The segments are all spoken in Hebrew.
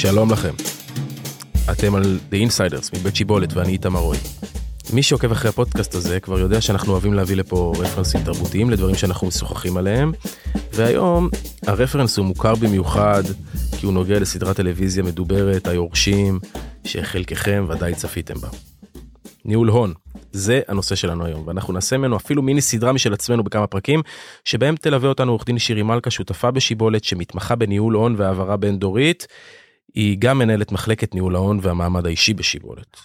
שלום לכם. אתם על The Insiders מבית שיבולת ואני איתמר רוי. מי שעוקב אחרי הפודקאסט הזה כבר יודע שאנחנו אוהבים להביא לפה רפרנסים תרבותיים לדברים שאנחנו משוחחים עליהם, והיום הרפרנס הוא מוכר במיוחד כי הוא נוגע לסדרת טלוויזיה מדוברת, היורשים, שחלקכם ודאי צפיתם בה. ניהול הון, זה הנושא שלנו היום, ואנחנו נעשה ממנו אפילו מיני סדרה משל עצמנו בכמה פרקים, שבהם תלווה אותנו עורך דין שירי מלכה, שותפה בשיבולת, שמתמחה בניהול הון והעברה בין דורית. היא גם מנהלת מחלקת ניהול ההון והמעמד האישי בשיבולת.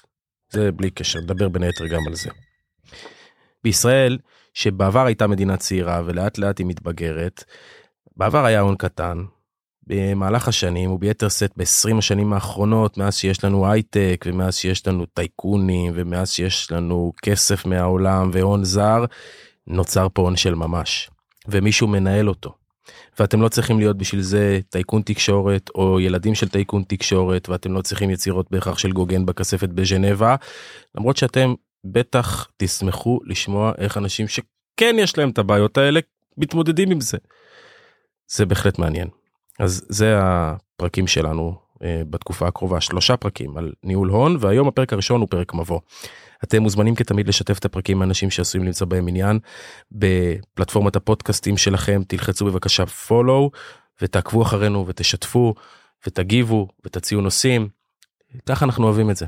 זה בלי קשר, נדבר בין היתר גם על זה. בישראל, שבעבר הייתה מדינה צעירה ולאט לאט היא מתבגרת, בעבר היה הון קטן, במהלך השנים וביתר שאת ב-20 השנים האחרונות מאז שיש לנו הייטק ומאז שיש לנו טייקונים ומאז שיש לנו כסף מהעולם והון זר נוצר פה הון של ממש ומישהו מנהל אותו. ואתם לא צריכים להיות בשביל זה טייקון תקשורת או ילדים של טייקון תקשורת ואתם לא צריכים יצירות בהכרח של גוגן בכספת בז'נבה למרות שאתם בטח תשמחו לשמוע איך אנשים שכן יש להם את הבעיות האלה מתמודדים עם זה. זה בהחלט מעניין. אז זה הפרקים שלנו אה, בתקופה הקרובה שלושה פרקים על ניהול הון והיום הפרק הראשון הוא פרק מבוא. אתם מוזמנים כתמיד לשתף את הפרקים עם אנשים שעשויים למצוא בהם עניין בפלטפורמת הפודקאסטים שלכם תלחצו בבקשה follow ותעקבו אחרינו ותשתפו ותגיבו ותציעו נושאים. ככה אנחנו אוהבים את זה.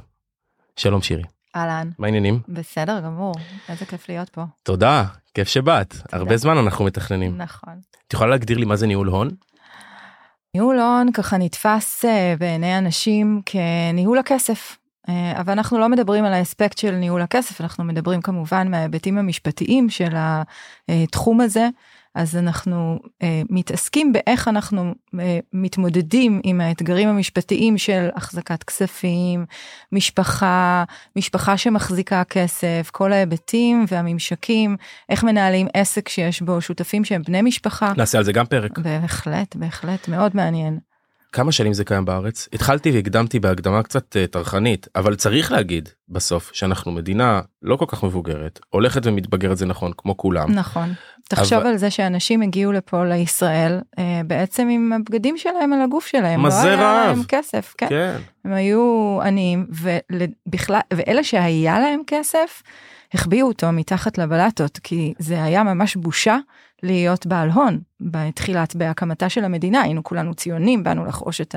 שלום שירי. אהלן. מה העניינים? בסדר גמור, איזה כיף להיות פה. תודה, כיף שבאת. הרבה זמן אנחנו מתכננים. נכון. את יכולה להגדיר לי מה זה ניהול הון? ניהול הון ככה נתפס אה, בעיני אנשים כניהול הכסף. אה, אבל אנחנו לא מדברים על האספקט של ניהול הכסף, אנחנו מדברים כמובן מההיבטים המשפטיים של התחום הזה. אז אנחנו אה, מתעסקים באיך אנחנו אה, מתמודדים עם האתגרים המשפטיים של החזקת כספים, משפחה, משפחה שמחזיקה כסף, כל ההיבטים והממשקים, איך מנהלים עסק שיש בו שותפים שהם בני משפחה. נעשה על זה גם פרק. בהחלט, בהחלט, מאוד מעניין. כמה שנים זה קיים בארץ? התחלתי והקדמתי בהקדמה קצת uh, טרחנית, אבל צריך להגיד בסוף שאנחנו מדינה לא כל כך מבוגרת, הולכת ומתבגרת זה נכון, כמו כולם. נכון. תחשוב אבל... על זה שאנשים הגיעו לפה לישראל uh, בעצם עם הבגדים שלהם על הגוף שלהם. מזה לא רעב. היה להם כסף, כן. כן. הם היו עניים, ובכלל, ואלה שהיה להם כסף, החביאו אותו מתחת לבלטות, כי זה היה ממש בושה להיות בעל הון בתחילת, בהקמתה של המדינה, היינו כולנו ציונים, באנו לחרוש את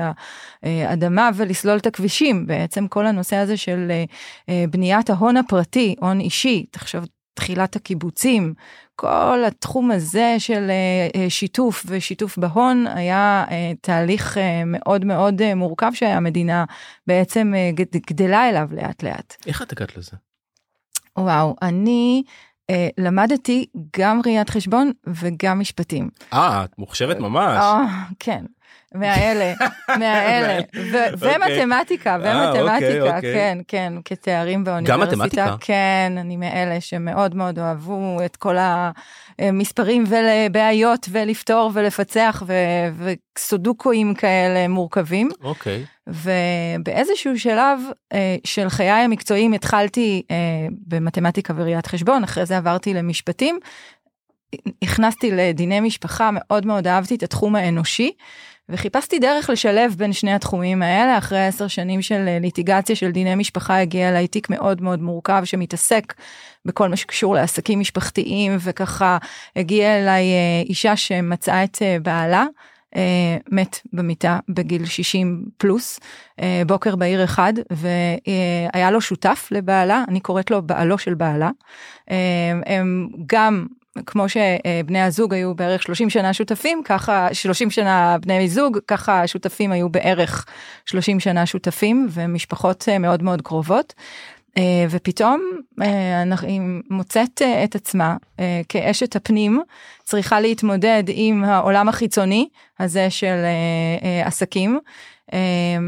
האדמה ולסלול את הכבישים, בעצם כל הנושא הזה של אה, בניית ההון הפרטי, הון אישי, תחשוב תחילת הקיבוצים, כל התחום הזה של אה, אה, שיתוף ושיתוף בהון היה תהליך מאוד מאוד מורכב שהמדינה בעצם גדלה אליו לאט לאט. איך את הגעת לזה? וואו, אני אה, למדתי גם ראיית חשבון וגם משפטים. אה, את מוכשרת ממש. אה, כן. מהאלה, מהאלה, אוקיי. ומתמטיקה, אה, ומתמטיקה, אוקיי, כן, כן, כתארים באוניברסיטה. גם מתמטיקה? כן, אני מאלה שמאוד מאוד אוהבו את כל המספרים ולבעיות ולפתור ולפצח וסודוקואים כאלה מורכבים. אוקיי. ובאיזשהו שלב אה, של חיי המקצועיים התחלתי אה, במתמטיקה וראיית חשבון, אחרי זה עברתי למשפטים. נכנסתי לדיני משפחה, מאוד מאוד אהבתי את התחום האנושי, וחיפשתי דרך לשלב בין שני התחומים האלה, אחרי עשר שנים של אה, ליטיגציה של דיני משפחה הגיע אליי תיק מאוד מאוד מורכב שמתעסק בכל מה שקשור לעסקים משפחתיים, וככה הגיעה אליי אה, אישה שמצאה את אה, בעלה. מת במיטה בגיל 60 פלוס, בוקר בעיר אחד, והיה לו שותף לבעלה, אני קוראת לו בעלו של בעלה. הם גם כמו שבני הזוג היו בערך 30 שנה שותפים, ככה 30 שנה בני זוג, ככה השותפים היו בערך 30 שנה שותפים ומשפחות אה, מאוד מאוד קרובות. אה, ופתאום אה, היא מוצאת את עצמה כאשת הפנים צריכה להתמודד עם העולם החיצוני הזה של עסקים.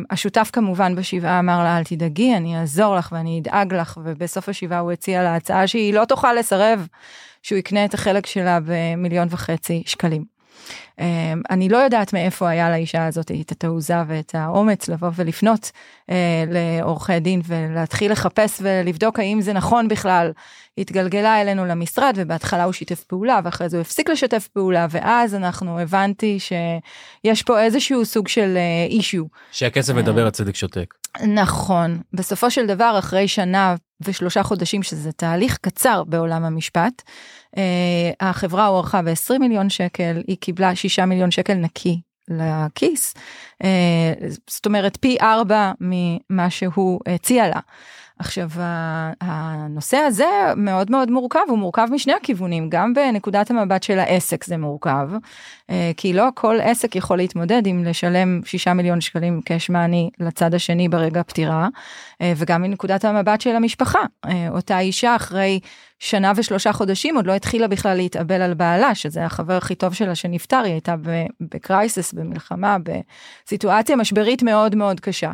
השותף כמובן בשבעה אמר לה אל תדאגי אני אעזור לך ואני אדאג לך ובסוף השבעה הוא הציע לה הצעה שהיא לא תוכל לסרב שהוא יקנה את החלק שלה במיליון וחצי שקלים. אני לא יודעת מאיפה היה לאישה הזאת את התעוזה ואת האומץ לבוא ולפנות לעורכי דין ולהתחיל לחפש ולבדוק האם זה נכון בכלל. התגלגלה אלינו למשרד ובהתחלה הוא שיתף פעולה ואחרי זה הוא הפסיק לשתף פעולה ואז אנחנו הבנתי שיש פה איזשהו סוג של אישיו. שהכסף מדבר הצדק שותק. נכון בסופו של דבר אחרי שנה ושלושה חודשים שזה תהליך קצר בעולם המשפט. Uh, החברה הוערכה ב-20 מיליון שקל היא קיבלה 6 מיליון שקל נקי לכיס uh, זאת אומרת פי ארבע ממה שהוא הציע לה. עכשיו הנושא הזה מאוד מאוד מורכב הוא מורכב משני הכיוונים גם בנקודת המבט של העסק זה מורכב כי לא כל עסק יכול להתמודד עם לשלם 6 מיליון שקלים קאש מאני לצד השני ברגע פטירה אה, וגם מנקודת המבט של המשפחה. אה, אותה אישה אחרי שנה ושלושה חודשים עוד לא התחילה בכלל להתאבל על בעלה שזה החבר הכי טוב שלה שנפטר היא הייתה בקרייסס במלחמה בסיטואציה משברית מאוד מאוד קשה.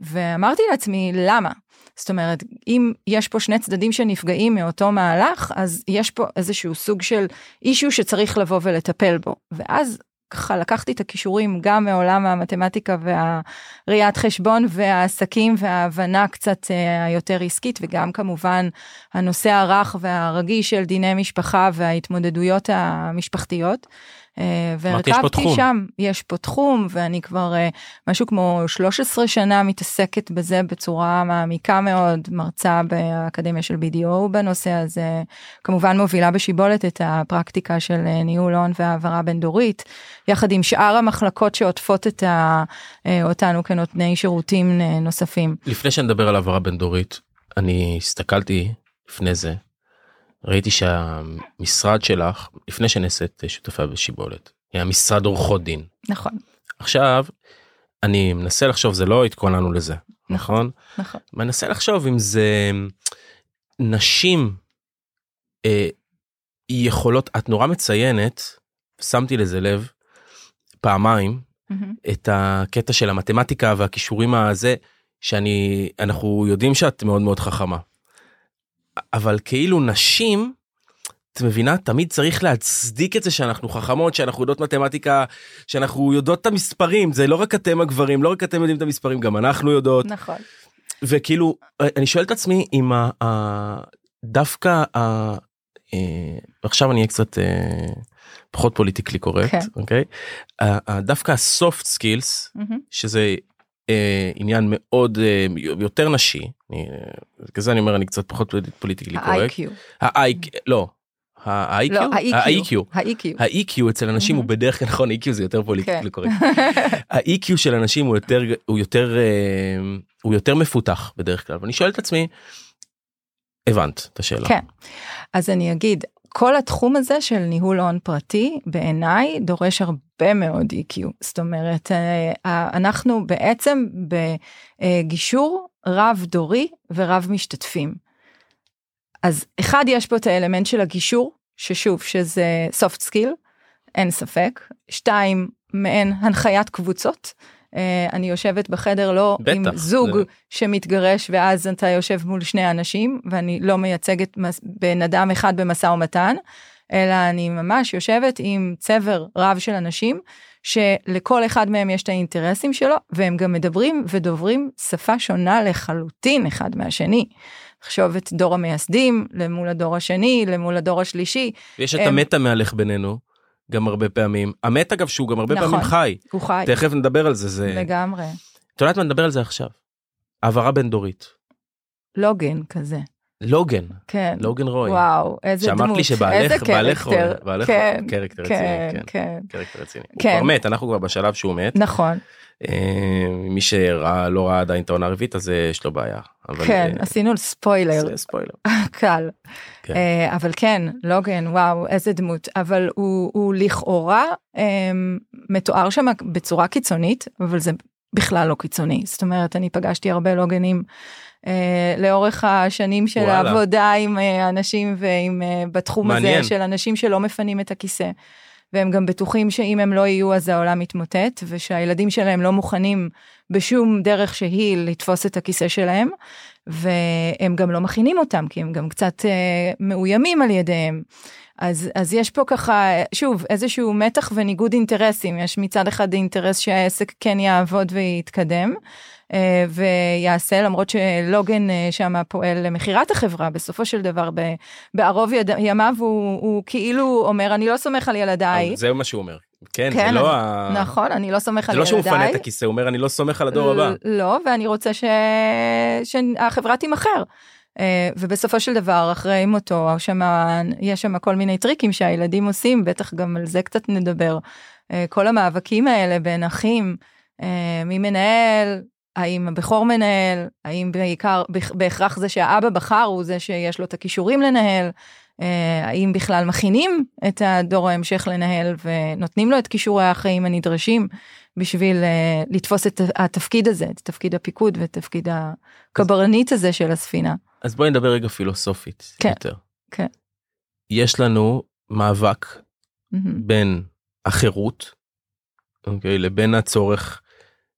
ואמרתי לעצמי למה זאת אומרת אם יש פה שני צדדים שנפגעים מאותו מהלך אז יש פה איזשהו סוג של אישו שצריך לבוא ולטפל בו ואז ככה לקחתי את הכישורים גם מעולם המתמטיקה והראיית חשבון והעסקים וההבנה קצת אה, היותר עסקית וגם כמובן הנושא הרך והרגיש של דיני משפחה וההתמודדויות המשפחתיות. אה, והרכבתי שם, יש פה תחום ואני כבר אה, משהו כמו 13 שנה מתעסקת בזה בצורה מעמיקה מאוד, מרצה באקדמיה של BDO בנושא הזה, כמובן מובילה בשיבולת את הפרקטיקה של אה, ניהול הון והעברה בין דורית, יחד עם שאר המחלקות שעוטפות את ה, אותנו כנותני שירותים נוספים. לפני שנדבר על העברה בין דורית, אני הסתכלתי לפני זה ראיתי שהמשרד שלך לפני שנעשית שותפה בשיבולת היה משרד עורכות דין. נכון. עכשיו אני מנסה לחשוב זה לא התכוננו לזה נכון נכון? מנסה לחשוב אם זה נשים אה, יכולות את נורא מציינת שמתי לזה לב פעמיים mm-hmm. את הקטע של המתמטיקה והכישורים הזה שאני אנחנו יודעים שאת מאוד מאוד חכמה אבל כאילו נשים, את מבינה? תמיד צריך להצדיק את זה שאנחנו חכמות, שאנחנו יודעות מתמטיקה, שאנחנו יודעות את המספרים, זה לא רק אתם הגברים, לא רק אתם יודעים את המספרים, גם אנחנו יודעות. נכון. וכאילו, אני שואל את עצמי אם ה, ה, דווקא, ה, אה, עכשיו אני אהיה קצת אה, פחות politically correct, כן. אוקיי? דווקא ה soft skills, mm-hmm. שזה אה, עניין מאוד אה, יותר נשי, כזה אני אומר אני קצת פחות politically correct. ה-IQ. לא. ה-IQ? ה-EQ. ה-EQ אצל אנשים הוא בדרך כלל נכון EQ זה יותר politically כן. correct. ה-EQ של אנשים הוא יותר הוא יותר אה, הוא יותר מפותח בדרך כלל ואני שואל את עצמי. הבנת את השאלה. כן. אז אני אגיד כל התחום הזה של ניהול הון פרטי בעיניי דורש הרבה מאוד EQ זאת אומרת אה, אנחנו בעצם בגישור רב דורי ורב משתתפים. אז אחד יש פה את האלמנט של הגישור ששוב שזה soft skill אין ספק. שתיים מעין הנחיית קבוצות אני יושבת בחדר לא בטח, עם זוג זה... שמתגרש ואז אתה יושב מול שני אנשים ואני לא מייצגת בן אדם אחד במשא ומתן אלא אני ממש יושבת עם צבר רב של אנשים שלכל אחד מהם יש את האינטרסים שלו והם גם מדברים ודוברים שפה שונה לחלוטין אחד מהשני. לחשוב את דור המייסדים למול הדור השני למול הדור השלישי. יש את הם... המטה מהלך בינינו. גם הרבה פעמים. המת אגב שהוא גם הרבה נכון, פעמים חי. הוא חי. תכף נדבר על זה. זה... לגמרי. את יודעת מה נדבר על זה עכשיו. העברה בין דורית. לוגן כזה. לוגן. כן. לוגן רוי. וואו, איזה דמות. שאמרת לי שבעלך, בעלך רוי. בעלך כן, קרקטר כן, רציני. כן, כן. קרקטר רציני. כן. הוא כבר מת, אנחנו כבר בשלב שהוא מת. נכון. אה, מי שראה לא ראה עדיין את העונה הרביעית אז יש לו בעיה. אבל, כן uh, עשינו ספוילר. ספוילר. קל. כן. Uh, אבל כן לוגן וואו איזה דמות אבל הוא, הוא לכאורה um, מתואר שם בצורה קיצונית אבל זה בכלל לא קיצוני זאת אומרת אני פגשתי הרבה לוגנים. Uh, לאורך השנים של וואלה. העבודה עם uh, אנשים ועם uh, בתחום מעניין. הזה של אנשים שלא מפנים את הכיסא. והם גם בטוחים שאם הם לא יהיו אז העולם מתמוטט ושהילדים שלהם לא מוכנים בשום דרך שהיא לתפוס את הכיסא שלהם והם גם לא מכינים אותם כי הם גם קצת אה, מאוימים על ידיהם. אז, אז יש פה ככה, שוב, איזשהו מתח וניגוד אינטרסים. יש מצד אחד אינטרס שהעסק כן יעבוד ויתקדם, אה, ויעשה, למרות שלוגן אה, שם פועל למכירת החברה, בסופו של דבר, בערוב יד, ימיו הוא, הוא כאילו אומר, אני לא סומך על ילדיי. זה מה שהוא אומר. כן, כן, זה לא אני, ה... נכון, אני לא סומך על ילדיי. זה לא שהוא מפנה את הכיסא, הוא אומר, אני לא סומך על הדור הבא. לא, ואני רוצה ש... שהחברה תימכר. אה, ובסופו של דבר אחרי מותו שמה, יש שם כל מיני טריקים שהילדים עושים בטח גם על זה קצת נדבר. אה, כל המאבקים האלה בין אחים אה, מי מנהל האם הבכור מנהל האם בעיקר בהכרח זה שהאבא בחר הוא זה שיש לו את הכישורים לנהל. האם בכלל מכינים את הדור ההמשך לנהל ונותנים לו את כישורי החיים הנדרשים בשביל לתפוס את התפקיד הזה את תפקיד הפיקוד ואת תפקיד הקברנית הזה של הספינה. אז בואי נדבר רגע פילוסופית כן, יותר. כן. יש לנו מאבק mm-hmm. בין החירות, אוקיי, לבין הצורך,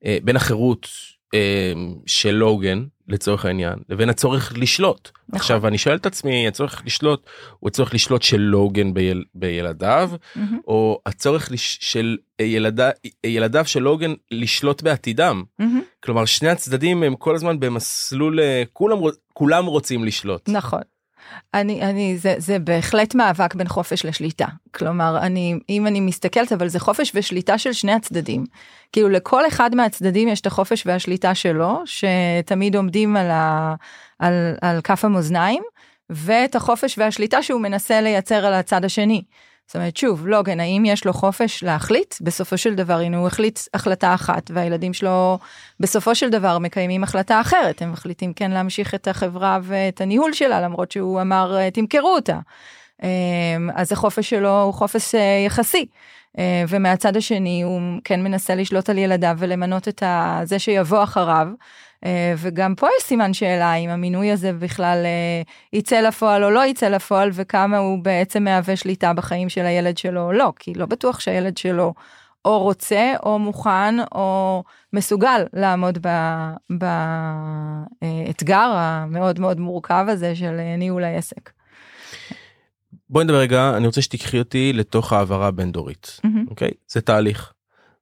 אה, בין החירות אה, של לוגן לצורך העניין לבין הצורך לשלוט. נכון. עכשיו אני שואל את עצמי הצורך לשלוט הוא הצורך לשלוט של לוגן ביל, בילדיו mm-hmm. או הצורך לש, של ילד, ילדיו של לוגן לשלוט בעתידם. Mm-hmm. כלומר שני הצדדים הם כל הזמן במסלול אה, כולם כולם רוצים לשלוט. נכון. אני אני זה זה בהחלט מאבק בין חופש לשליטה כלומר אני אם אני מסתכלת אבל זה חופש ושליטה של שני הצדדים כאילו לכל אחד מהצדדים יש את החופש והשליטה שלו שתמיד עומדים על, ה, על, על כף המאזניים ואת החופש והשליטה שהוא מנסה לייצר על הצד השני. זאת אומרת שוב לוגן האם יש לו חופש להחליט בסופו של דבר הנה הוא החליט החלטה אחת והילדים שלו בסופו של דבר מקיימים החלטה אחרת הם מחליטים כן להמשיך את החברה ואת הניהול שלה למרות שהוא אמר תמכרו אותה. אמ, אז החופש שלו הוא חופש אה, יחסי. אה, ומהצד השני הוא כן מנסה לשלוט על ילדיו ולמנות את זה שיבוא אחריו. אה, וגם פה יש סימן שאלה אם המינוי הזה בכלל יצא לפועל או לא יצא לפועל וכמה הוא בעצם מהווה שליטה בחיים של הילד שלו או לא כי לא בטוח שהילד שלו או רוצה או מוכן או מסוגל לעמוד באתגר המאוד מאוד מורכב הזה של ניהול העסק. בואי נדבר רגע אני רוצה שתיקחי אותי לתוך העברה בין דורית mm-hmm. אוקיי זה תהליך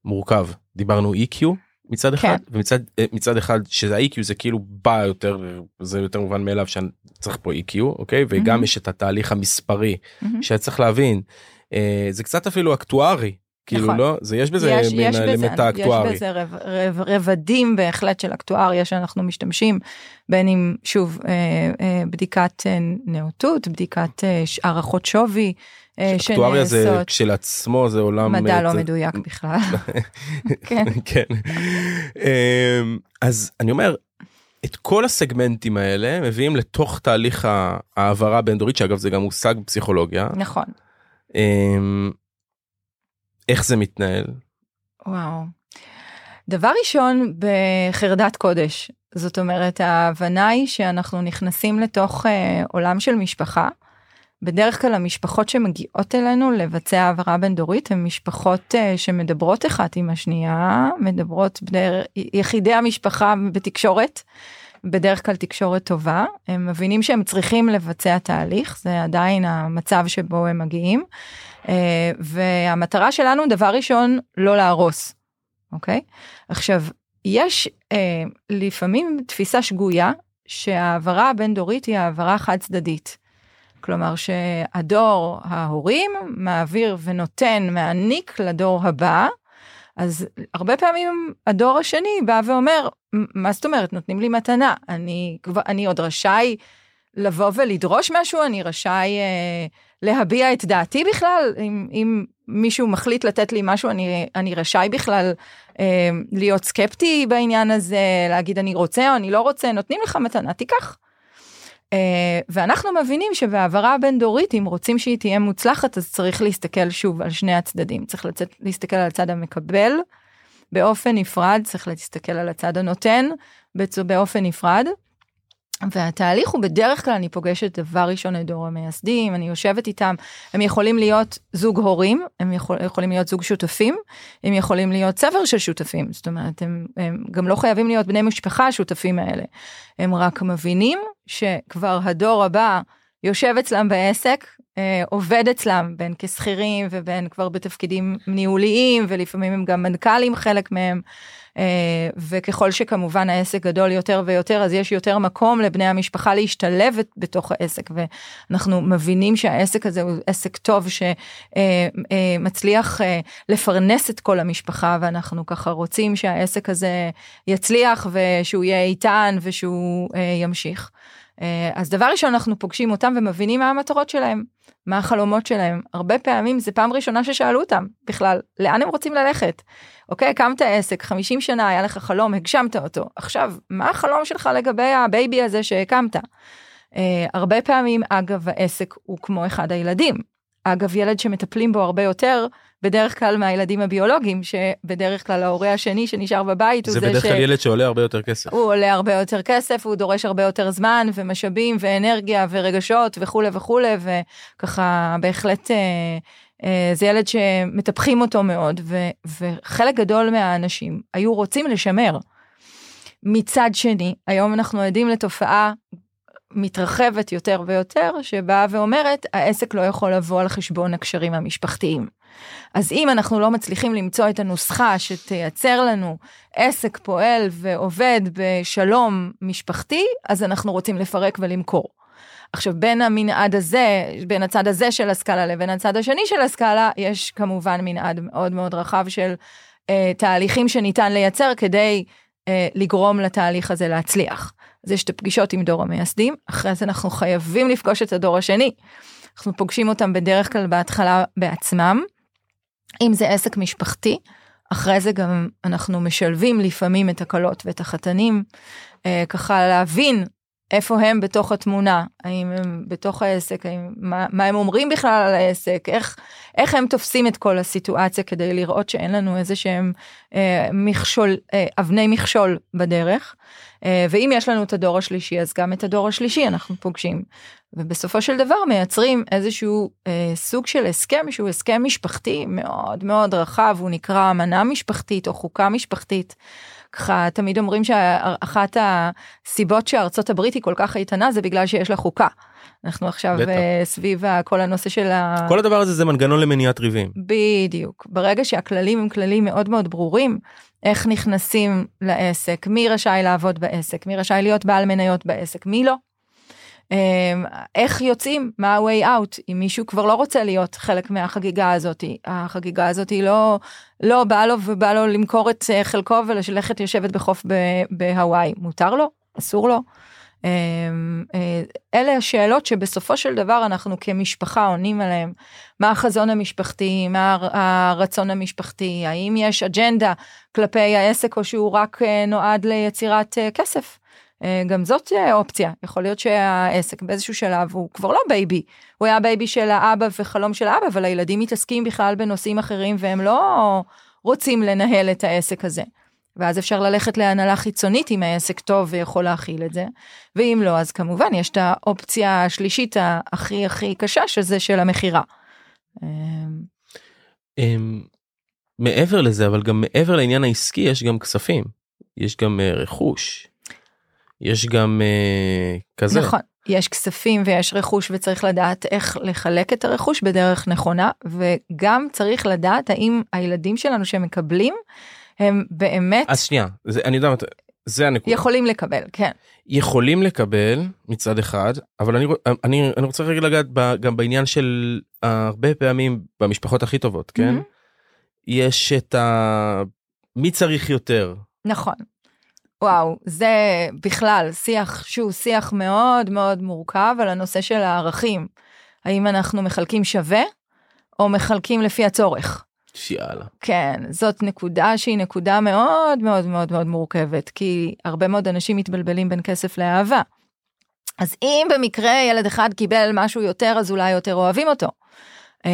מורכב דיברנו EQ מצד אחד כן. ומצד אה, מצד אחד שזה ה-EQ זה כאילו בא יותר זה יותר מובן מאליו שצריך פה EQ אוקיי וגם mm-hmm. יש את התהליך המספרי mm-hmm. שצריך להבין אה, זה קצת אפילו אקטוארי כאילו נכון. לא זה יש בזה יש, מין האלמנט האקטוארי. יש בזה רב, רב, רבדים בהחלט של אקטואריה שאנחנו משתמשים בין אם שוב אה, אה, בדיקת אה, נאותות בדיקת אה, הערכות שווי אה, אקטואריה זה כשלעצמו זה עולם מדע לא מדויק בכלל. כן. כן. אמ, אז אני אומר את כל הסגמנטים האלה מביאים לתוך תהליך העברה בין דורית שאגב זה גם מושג פסיכולוגיה. נכון. איך זה מתנהל? וואו. דבר ראשון בחרדת קודש זאת אומרת ההבנה היא שאנחנו נכנסים לתוך אה, עולם של משפחה בדרך כלל המשפחות שמגיעות אלינו לבצע העברה בין דורית הן משפחות uh, שמדברות אחת עם השנייה, מדברות בדרך, יחידי המשפחה בתקשורת, בדרך כלל תקשורת טובה, הם מבינים שהם צריכים לבצע תהליך, זה עדיין המצב שבו הם מגיעים, והמטרה שלנו דבר ראשון לא להרוס, אוקיי? עכשיו, יש uh, לפעמים תפיסה שגויה שהעברה הבין דורית היא העברה חד צדדית. כלומר שהדור ההורים מעביר ונותן, מעניק לדור הבא, אז הרבה פעמים הדור השני בא ואומר, מה זאת אומרת, נותנים לי מתנה, אני, אני עוד רשאי לבוא ולדרוש משהו, אני רשאי אה, להביע את דעתי בכלל, אם, אם מישהו מחליט לתת לי משהו, אני, אני רשאי בכלל אה, להיות סקפטי בעניין הזה, להגיד אני רוצה או אני לא רוצה, נותנים לך מתנה, תיקח. אה, ואנחנו מבינים שבהעברה הבין דורית אם רוצים שהיא תהיה מוצלחת אז צריך להסתכל שוב על שני הצדדים צריך לצאת, להסתכל על הצד המקבל באופן נפרד צריך להסתכל על הצד הנותן באופן נפרד. והתהליך הוא בדרך כלל אני פוגשת דבר ראשון את דור המייסדים אני יושבת איתם הם יכולים להיות זוג הורים הם יכול, יכולים להיות זוג שותפים הם יכולים להיות צבר של שותפים זאת אומרת הם, הם גם לא חייבים להיות בני משפחה השותפים האלה הם רק מבינים שכבר הדור הבא יושב אצלם בעסק אה, עובד אצלם, בין כשכירים ובין כבר בתפקידים ניהוליים, ולפעמים הם גם מנכ"לים חלק מהם. אה, וככל שכמובן העסק גדול יותר ויותר, אז יש יותר מקום לבני המשפחה להשתלב בתוך העסק, ואנחנו מבינים שהעסק הזה הוא עסק טוב שמצליח לפרנס את כל המשפחה, ואנחנו ככה רוצים שהעסק הזה יצליח ושהוא יהיה איתן ושהוא ימשיך. אה, אז דבר ראשון אנחנו פוגשים אותם ומבינים מה המטרות שלהם, מה החלומות שלהם. הרבה פעמים זה פעם ראשונה ששאלו אותם בכלל, לאן הם רוצים ללכת? אוקיי, הקמת עסק, 50 שנה היה לך חלום, הגשמת אותו. עכשיו, מה החלום שלך לגבי ה baby הזה שהקמת? Uh, הרבה פעמים, אגב, העסק הוא כמו אחד הילדים. אגב, ילד שמטפלים בו הרבה יותר, בדרך כלל מהילדים הביולוגיים, שבדרך כלל ההורה השני שנשאר בבית הוא זה, ש... זה בדרך כלל ילד שעולה הרבה יותר כסף. הוא עולה הרבה יותר כסף, הוא דורש הרבה יותר זמן ומשאבים ואנרגיה ורגשות וכולי וכולי, וככה בהחלט אה, אה, זה ילד שמטפחים אותו מאוד, ו, וחלק גדול מהאנשים היו רוצים לשמר. מצד שני, היום אנחנו עדים לתופעה מתרחבת יותר ויותר, שבאה ואומרת, העסק לא יכול לבוא על חשבון הקשרים המשפחתיים. אז אם אנחנו לא מצליחים למצוא את הנוסחה שתייצר לנו עסק פועל ועובד בשלום משפחתי, אז אנחנו רוצים לפרק ולמכור. עכשיו, בין המנעד הזה, בין הצד הזה של הסקאלה לבין הצד השני של הסקאלה, יש כמובן מנעד מאוד מאוד רחב של אה, תהליכים שניתן לייצר כדי אה, לגרום לתהליך הזה להצליח. אז יש את הפגישות עם דור המייסדים, אחרי זה אנחנו חייבים לפגוש את הדור השני. אנחנו פוגשים אותם בדרך כלל בהתחלה בעצמם, אם זה עסק משפחתי, אחרי זה גם אנחנו משלבים לפעמים את הכלות ואת החתנים, אה, ככה להבין איפה הם בתוך התמונה, האם הם בתוך העסק, האם, מה, מה הם אומרים בכלל על העסק, איך, איך הם תופסים את כל הסיטואציה כדי לראות שאין לנו איזה שהם אה, מכשול, אה, אבני מכשול בדרך. אה, ואם יש לנו את הדור השלישי, אז גם את הדור השלישי אנחנו פוגשים. ובסופו של דבר מייצרים איזשהו אה, סוג של הסכם שהוא הסכם משפחתי מאוד מאוד רחב, הוא נקרא אמנה משפחתית או חוקה משפחתית. ככה תמיד אומרים שאחת הסיבות שארצות הברית היא כל כך איתנה זה בגלל שיש לה חוקה. אנחנו עכשיו בטח. אה, סביב כל הנושא של ה... כל הדבר הזה זה מנגנון למניעת ריבים. בדיוק. ברגע שהכללים הם כללים מאוד מאוד ברורים, איך נכנסים לעסק, מי רשאי לעבוד בעסק, מי רשאי להיות בעל מניות בעסק, מי לא. אמ, איך יוצאים מה out אם מישהו כבר לא רוצה להיות חלק מהחגיגה הזאת החגיגה הזאת היא לא לא בא לו ובא לו למכור את אה, חלקו וללכת יושבת בחוף בהוואי מותר לו אסור לו. אמ, אה, אלה השאלות שבסופו של דבר אנחנו כמשפחה עונים עליהם. מה החזון המשפחתי, מה הרצון המשפחתי, האם יש אג'נדה כלפי העסק או שהוא רק אה, נועד ליצירת כסף. אה, גם זאת אה, אופציה, יכול להיות שהעסק באיזשהו שלב הוא כבר לא baby, הוא היה baby של האבא וחלום של האבא, אבל הילדים מתעסקים בכלל בנושאים אחרים והם לא רוצים לנהל את העסק הזה. ואז אפשר ללכת להנהלה חיצונית אם העסק טוב ויכול להכיל את זה, ואם לא, אז כמובן יש את האופציה השלישית הכי הכי קשה, שזה של המכירה. אמ, מעבר לזה, אבל גם מעבר לעניין העסקי, יש גם כספים, יש גם אה, רכוש. יש גם uh, כזה. נכון, יש כספים ויש רכוש וצריך לדעת איך לחלק את הרכוש בדרך נכונה וגם צריך לדעת האם הילדים שלנו שמקבלים הם באמת אז שנייה זה אני יודע זה הנקודה. יכולים לקבל כן. יכולים לקבל מצד אחד אבל אני אני אני רוצה רגע לגעת ב, גם בעניין של הרבה פעמים במשפחות הכי טובות כן? mm-hmm. יש את ה... מי צריך יותר? נכון וואו, זה בכלל שיח שהוא שיח מאוד מאוד מורכב על הנושא של הערכים. האם אנחנו מחלקים שווה או מחלקים לפי הצורך? שיאללה. כן, זאת נקודה שהיא נקודה מאוד מאוד מאוד מאוד מורכבת, כי הרבה מאוד אנשים מתבלבלים בין כסף לאהבה. אז אם במקרה ילד אחד קיבל משהו יותר, אז אולי יותר אוהבים אותו. אה,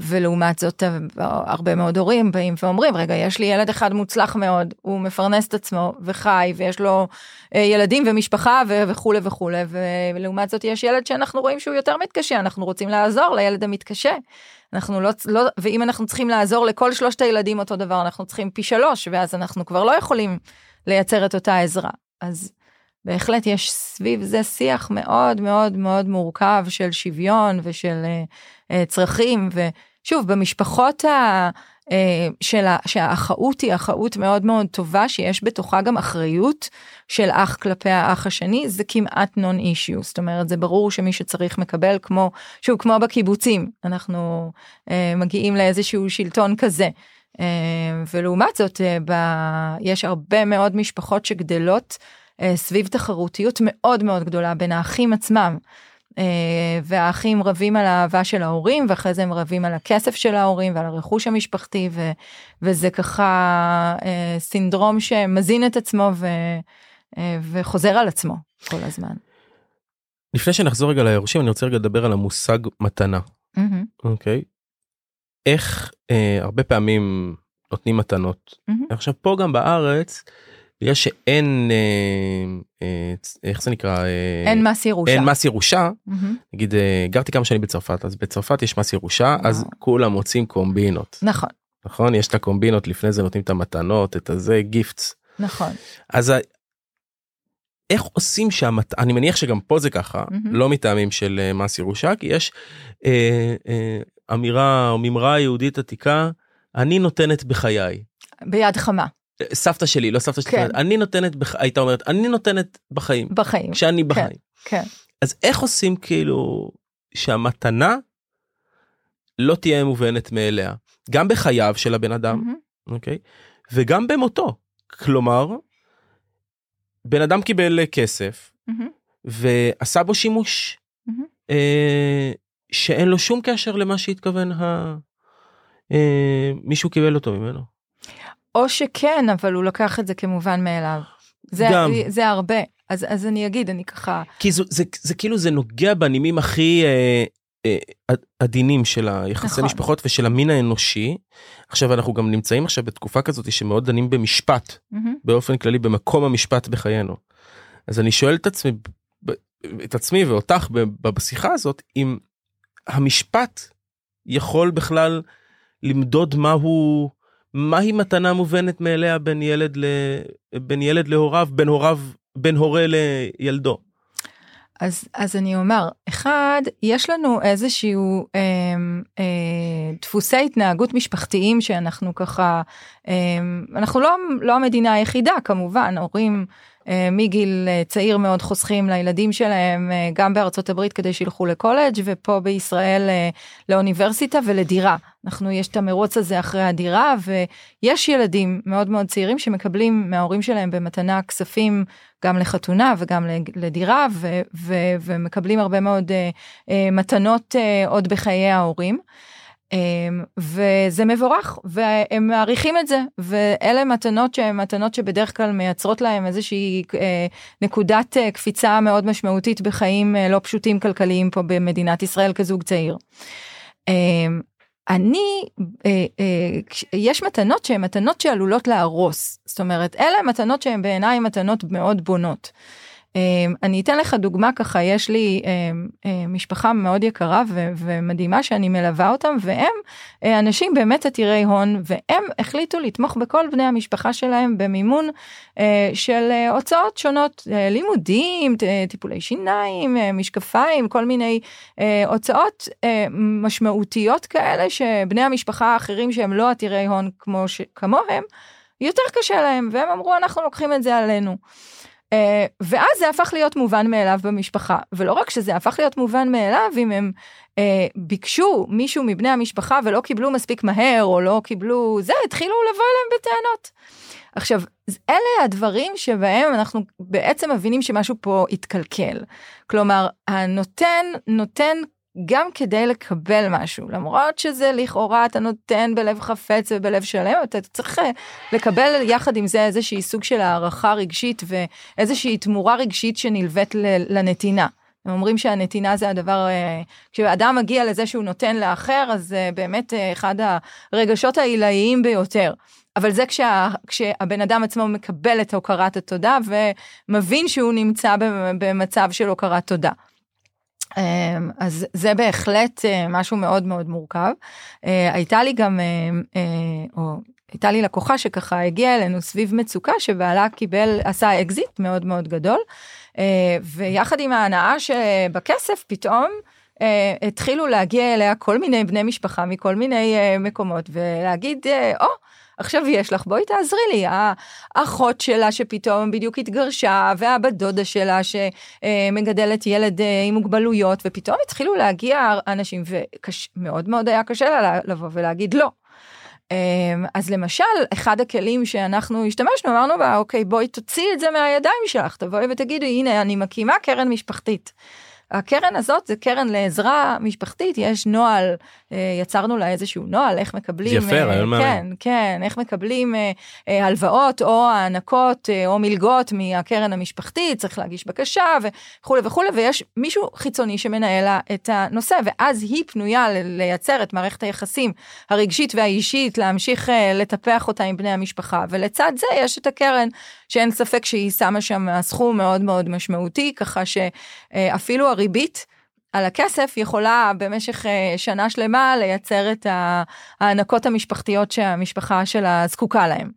ולעומת זאת הרבה מאוד הורים באים ואומרים רגע יש לי ילד אחד מוצלח מאוד הוא מפרנס את עצמו וחי ויש לו אה, ילדים ומשפחה וכולי וכולי ולעומת זאת יש ילד שאנחנו רואים שהוא יותר מתקשה אנחנו רוצים לעזור לילד המתקשה. אנחנו לא, לא ואם אנחנו צריכים לעזור לכל שלושת הילדים אותו דבר אנחנו צריכים פי שלוש ואז אנחנו כבר לא יכולים לייצר את אותה עזרה אז בהחלט יש סביב זה שיח מאוד מאוד מאוד מורכב של שוויון ושל uh, uh, צרכים. ושוב במשפחות ה... אה, של שהאחאות היא אחאות מאוד מאוד טובה שיש בתוכה גם אחריות של אח כלפי האח השני זה כמעט נון אישיו זאת אומרת זה ברור שמי שצריך מקבל כמו שהוא כמו בקיבוצים. אנחנו אה, מגיעים לאיזשהו שלטון כזה. אה, ולעומת זאת אה, ב, יש הרבה מאוד משפחות שגדלות אה, סביב תחרותיות מאוד מאוד גדולה בין האחים עצמם. אה, והאחים רבים על האהבה של ההורים ואחרי זה הם רבים על הכסף של ההורים ועל הרכוש המשפחתי ו, וזה ככה אה, סינדרום שמזין את עצמו ו, אה, וחוזר על עצמו כל הזמן. לפני שנחזור רגע ליורשים אני רוצה רגע לדבר על המושג מתנה. אוקיי. Mm-hmm. Okay. איך אה, הרבה פעמים נותנים מתנות. Mm-hmm. עכשיו פה גם בארץ בגלל שאין אה, אה, איך זה נקרא אה, אין מס ירושה אין מס ירושה mm-hmm. נגיד אה, גרתי כמה שנים בצרפת אז בצרפת יש מס ירושה wow. אז כולם מוצאים קומבינות נכון נכון יש את הקומבינות לפני זה נותנים את המתנות את הזה גיפטס נכון אז איך עושים שהמת... אני מניח שגם פה זה ככה mm-hmm. לא מטעמים של אה, מס ירושה כי יש אה, אה, אמירה או מימרה יהודית עתיקה אני נותנת בחיי. ביד חמה. סבתא שלי לא סבתא שלי כן. אני נותנת בח... הייתה אומרת אני נותנת בחיים בחיים כשאני בחיים כן, כן. אז איך עושים כאילו שהמתנה לא תהיה מובנת מאליה גם בחייו של הבן אדם mm-hmm. אוקיי וגם במותו כלומר בן אדם קיבל כסף mm-hmm. ועשה בו שימוש mm-hmm. אה, שאין לו שום קשר למה שהתכוון ה... אה, מישהו קיבל אותו ממנו. או שכן, אבל הוא לקח את זה כמובן מאליו. זה, גם. זה הרבה. אז, אז אני אגיד, אני ככה... כי זה, זה, זה כאילו זה נוגע בנימים הכי אה, אה, עדינים של היחסי נכון. משפחות ושל המין האנושי. עכשיו אנחנו גם נמצאים עכשיו בתקופה כזאת שמאוד דנים במשפט, mm-hmm. באופן כללי במקום המשפט בחיינו. אז אני שואל את עצמי, את עצמי ואותך בשיחה הזאת, אם המשפט יכול בכלל למדוד מהו מהי מתנה מובנת מאליה בין ילד, ל... בין ילד להוריו, בין הוריו, בין הורה לילדו? אז, אז אני אומר, אחד, יש לנו איזשהו אה, אה, דפוסי התנהגות משפחתיים שאנחנו ככה, אה, אנחנו לא, לא המדינה היחידה כמובן, הורים מגיל אה, צעיר מאוד חוסכים לילדים שלהם אה, גם בארצות הברית כדי שילכו לקולג' ופה בישראל לאוניברסיטה ולדירה. אנחנו יש את המרוץ הזה אחרי הדירה ויש ילדים מאוד מאוד צעירים שמקבלים מההורים שלהם במתנה כספים גם לחתונה וגם לדירה ו- ו- ומקבלים הרבה מאוד מתנות עוד בחיי ההורים. אמ, וזה מבורך והם מעריכים את זה ואלה מתנות שהן מתנות שבדרך כלל מייצרות להם איזושהי אה, נקודת אה, קפיצה מאוד משמעותית בחיים אה, לא פשוטים כלכליים פה במדינת ישראל כזוג צעיר. אמ, אני יש מתנות שהן מתנות שעלולות להרוס זאת אומרת אלה מתנות שהן בעיניי מתנות מאוד בונות. אמ, אני אתן לך דוגמה ככה יש לי אמ, אמ, משפחה מאוד יקרה ומדהימה שאני מלווה אותם והם אה, אנשים באמת עתירי הון והם החליטו לתמוך בכל בני המשפחה שלהם במימון אה, של אה, הוצאות שונות לימודים טיפולי שיניים משקפיים כל מיני הוצאות משמעותיות כאלה שבני המשפחה האחרים שהם לא עתירי הון כמו שכמוהם יותר קשה להם והם אמרו אנחנו לוקחים את זה עלינו. Uh, ואז זה הפך להיות מובן מאליו במשפחה ולא רק שזה הפך להיות מובן מאליו אם הם uh, ביקשו מישהו מבני המשפחה ולא קיבלו מספיק מהר או לא קיבלו זה התחילו לבוא אליהם בטענות. עכשיו אלה הדברים שבהם אנחנו בעצם מבינים שמשהו פה התקלקל כלומר הנותן נותן גם כדי לקבל משהו למרות שזה לכאורה אתה נותן בלב חפץ ובלב שלם אתה צריך אה, לקבל יחד עם זה איזושהי סוג של הערכה רגשית ואיזושהי תמורה רגשית שנלווית לנתינה. הם אומרים שהנתינה זה הדבר אה, כשאדם מגיע לזה שהוא נותן לאחר אז זה באמת אה, אחד הרגשות העילאיים ביותר. אבל זה כשה, כשהבן אדם עצמו מקבל את הוקרת התודה ומבין שהוא נמצא במצב של הוקרת תודה. אמ, אז זה בהחלט אה, משהו מאוד מאוד מורכב. אה, הייתה לי גם, אה, או הייתה לי לקוחה שככה הגיעה אלינו סביב מצוקה שבעלה קיבל, עשה אקזיט מאוד מאוד גדול, ויחד עם ההנאה שבכסף פתאום התחילו להגיע אליה כל מיני בני משפחה מכל מיני מקומות ולהגיד, או, oh, עכשיו יש לך, בואי תעזרי לי. האחות שלה שפתאום בדיוק התגרשה, והבת דודה שלה שמגדלת ילד אה, עם מוגבלויות, ופתאום התחילו להגיע אנשים, ומאוד מאוד היה קשה לה לבוא ולהגיד לא. אמ, אז למשל, אחד הכלים שאנחנו השתמשנו, אמרנו בה, אוקיי, בואי תוציאי את זה מהידיים שלך, תבואי ותגידי, הנה, אני מקימה קרן משפחתית. הקרן הזאת זה קרן לעזרה משפחתית, יש נוהל, אה, יצרנו לה איזשהו נוהל, איך מקבלים, יפה, אה, רעיון מעניין. כן, כן, איך מקבלים אה, הלוואות או הענקות או מלגות מהקרן המשפחתית, צריך להגיש בקשה וכולי וכולי, ויש מישהו חיצוני שמנהל לה את הנושא, ואז היא פנויה לייצר את מערכת היחסים הרגשית והאישית, להמשיך לטפח אותה עם בני המשפחה, ולצד זה יש את הקרן, שאין ספק שהיא שמה שם סכום מאוד מאוד משמעותי, ככה שאפילו הריבית על הכסף יכולה במשך אה, שנה שלמה לייצר את ההענקות המשפחתיות שהמשפחה שלה זקוקה להם.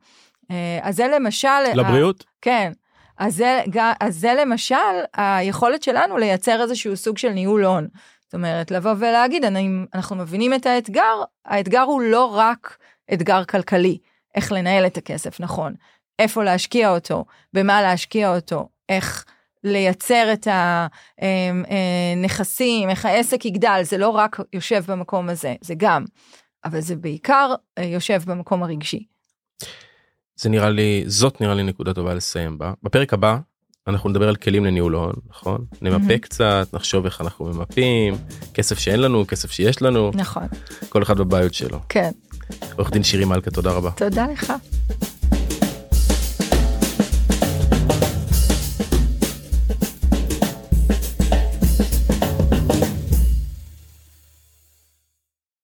אה, אז זה למשל... לבריאות? ה... כן. אז זה, אז זה למשל היכולת שלנו לייצר איזשהו סוג של ניהול הון. זאת אומרת, לבוא ולהגיד, אני, אנחנו מבינים את האתגר, האתגר הוא לא רק אתגר כלכלי, איך לנהל את הכסף נכון, איפה להשקיע אותו, במה להשקיע אותו, איך לייצר את הנכסים, איך העסק יגדל, זה לא רק יושב במקום הזה, זה גם, אבל זה בעיקר אה, יושב במקום הרגשי. זה נראה לי, זאת נראה לי נקודה טובה לסיים בה. בפרק הבא אנחנו נדבר על כלים לניהול הון, נכון? נמפה mm-hmm. קצת, נחשוב איך אנחנו ממפים, כסף שאין לנו, כסף שיש לנו. נכון. כל אחד בבעיות שלו. כן. עורך דין שירי מלכה, תודה רבה. תודה לך.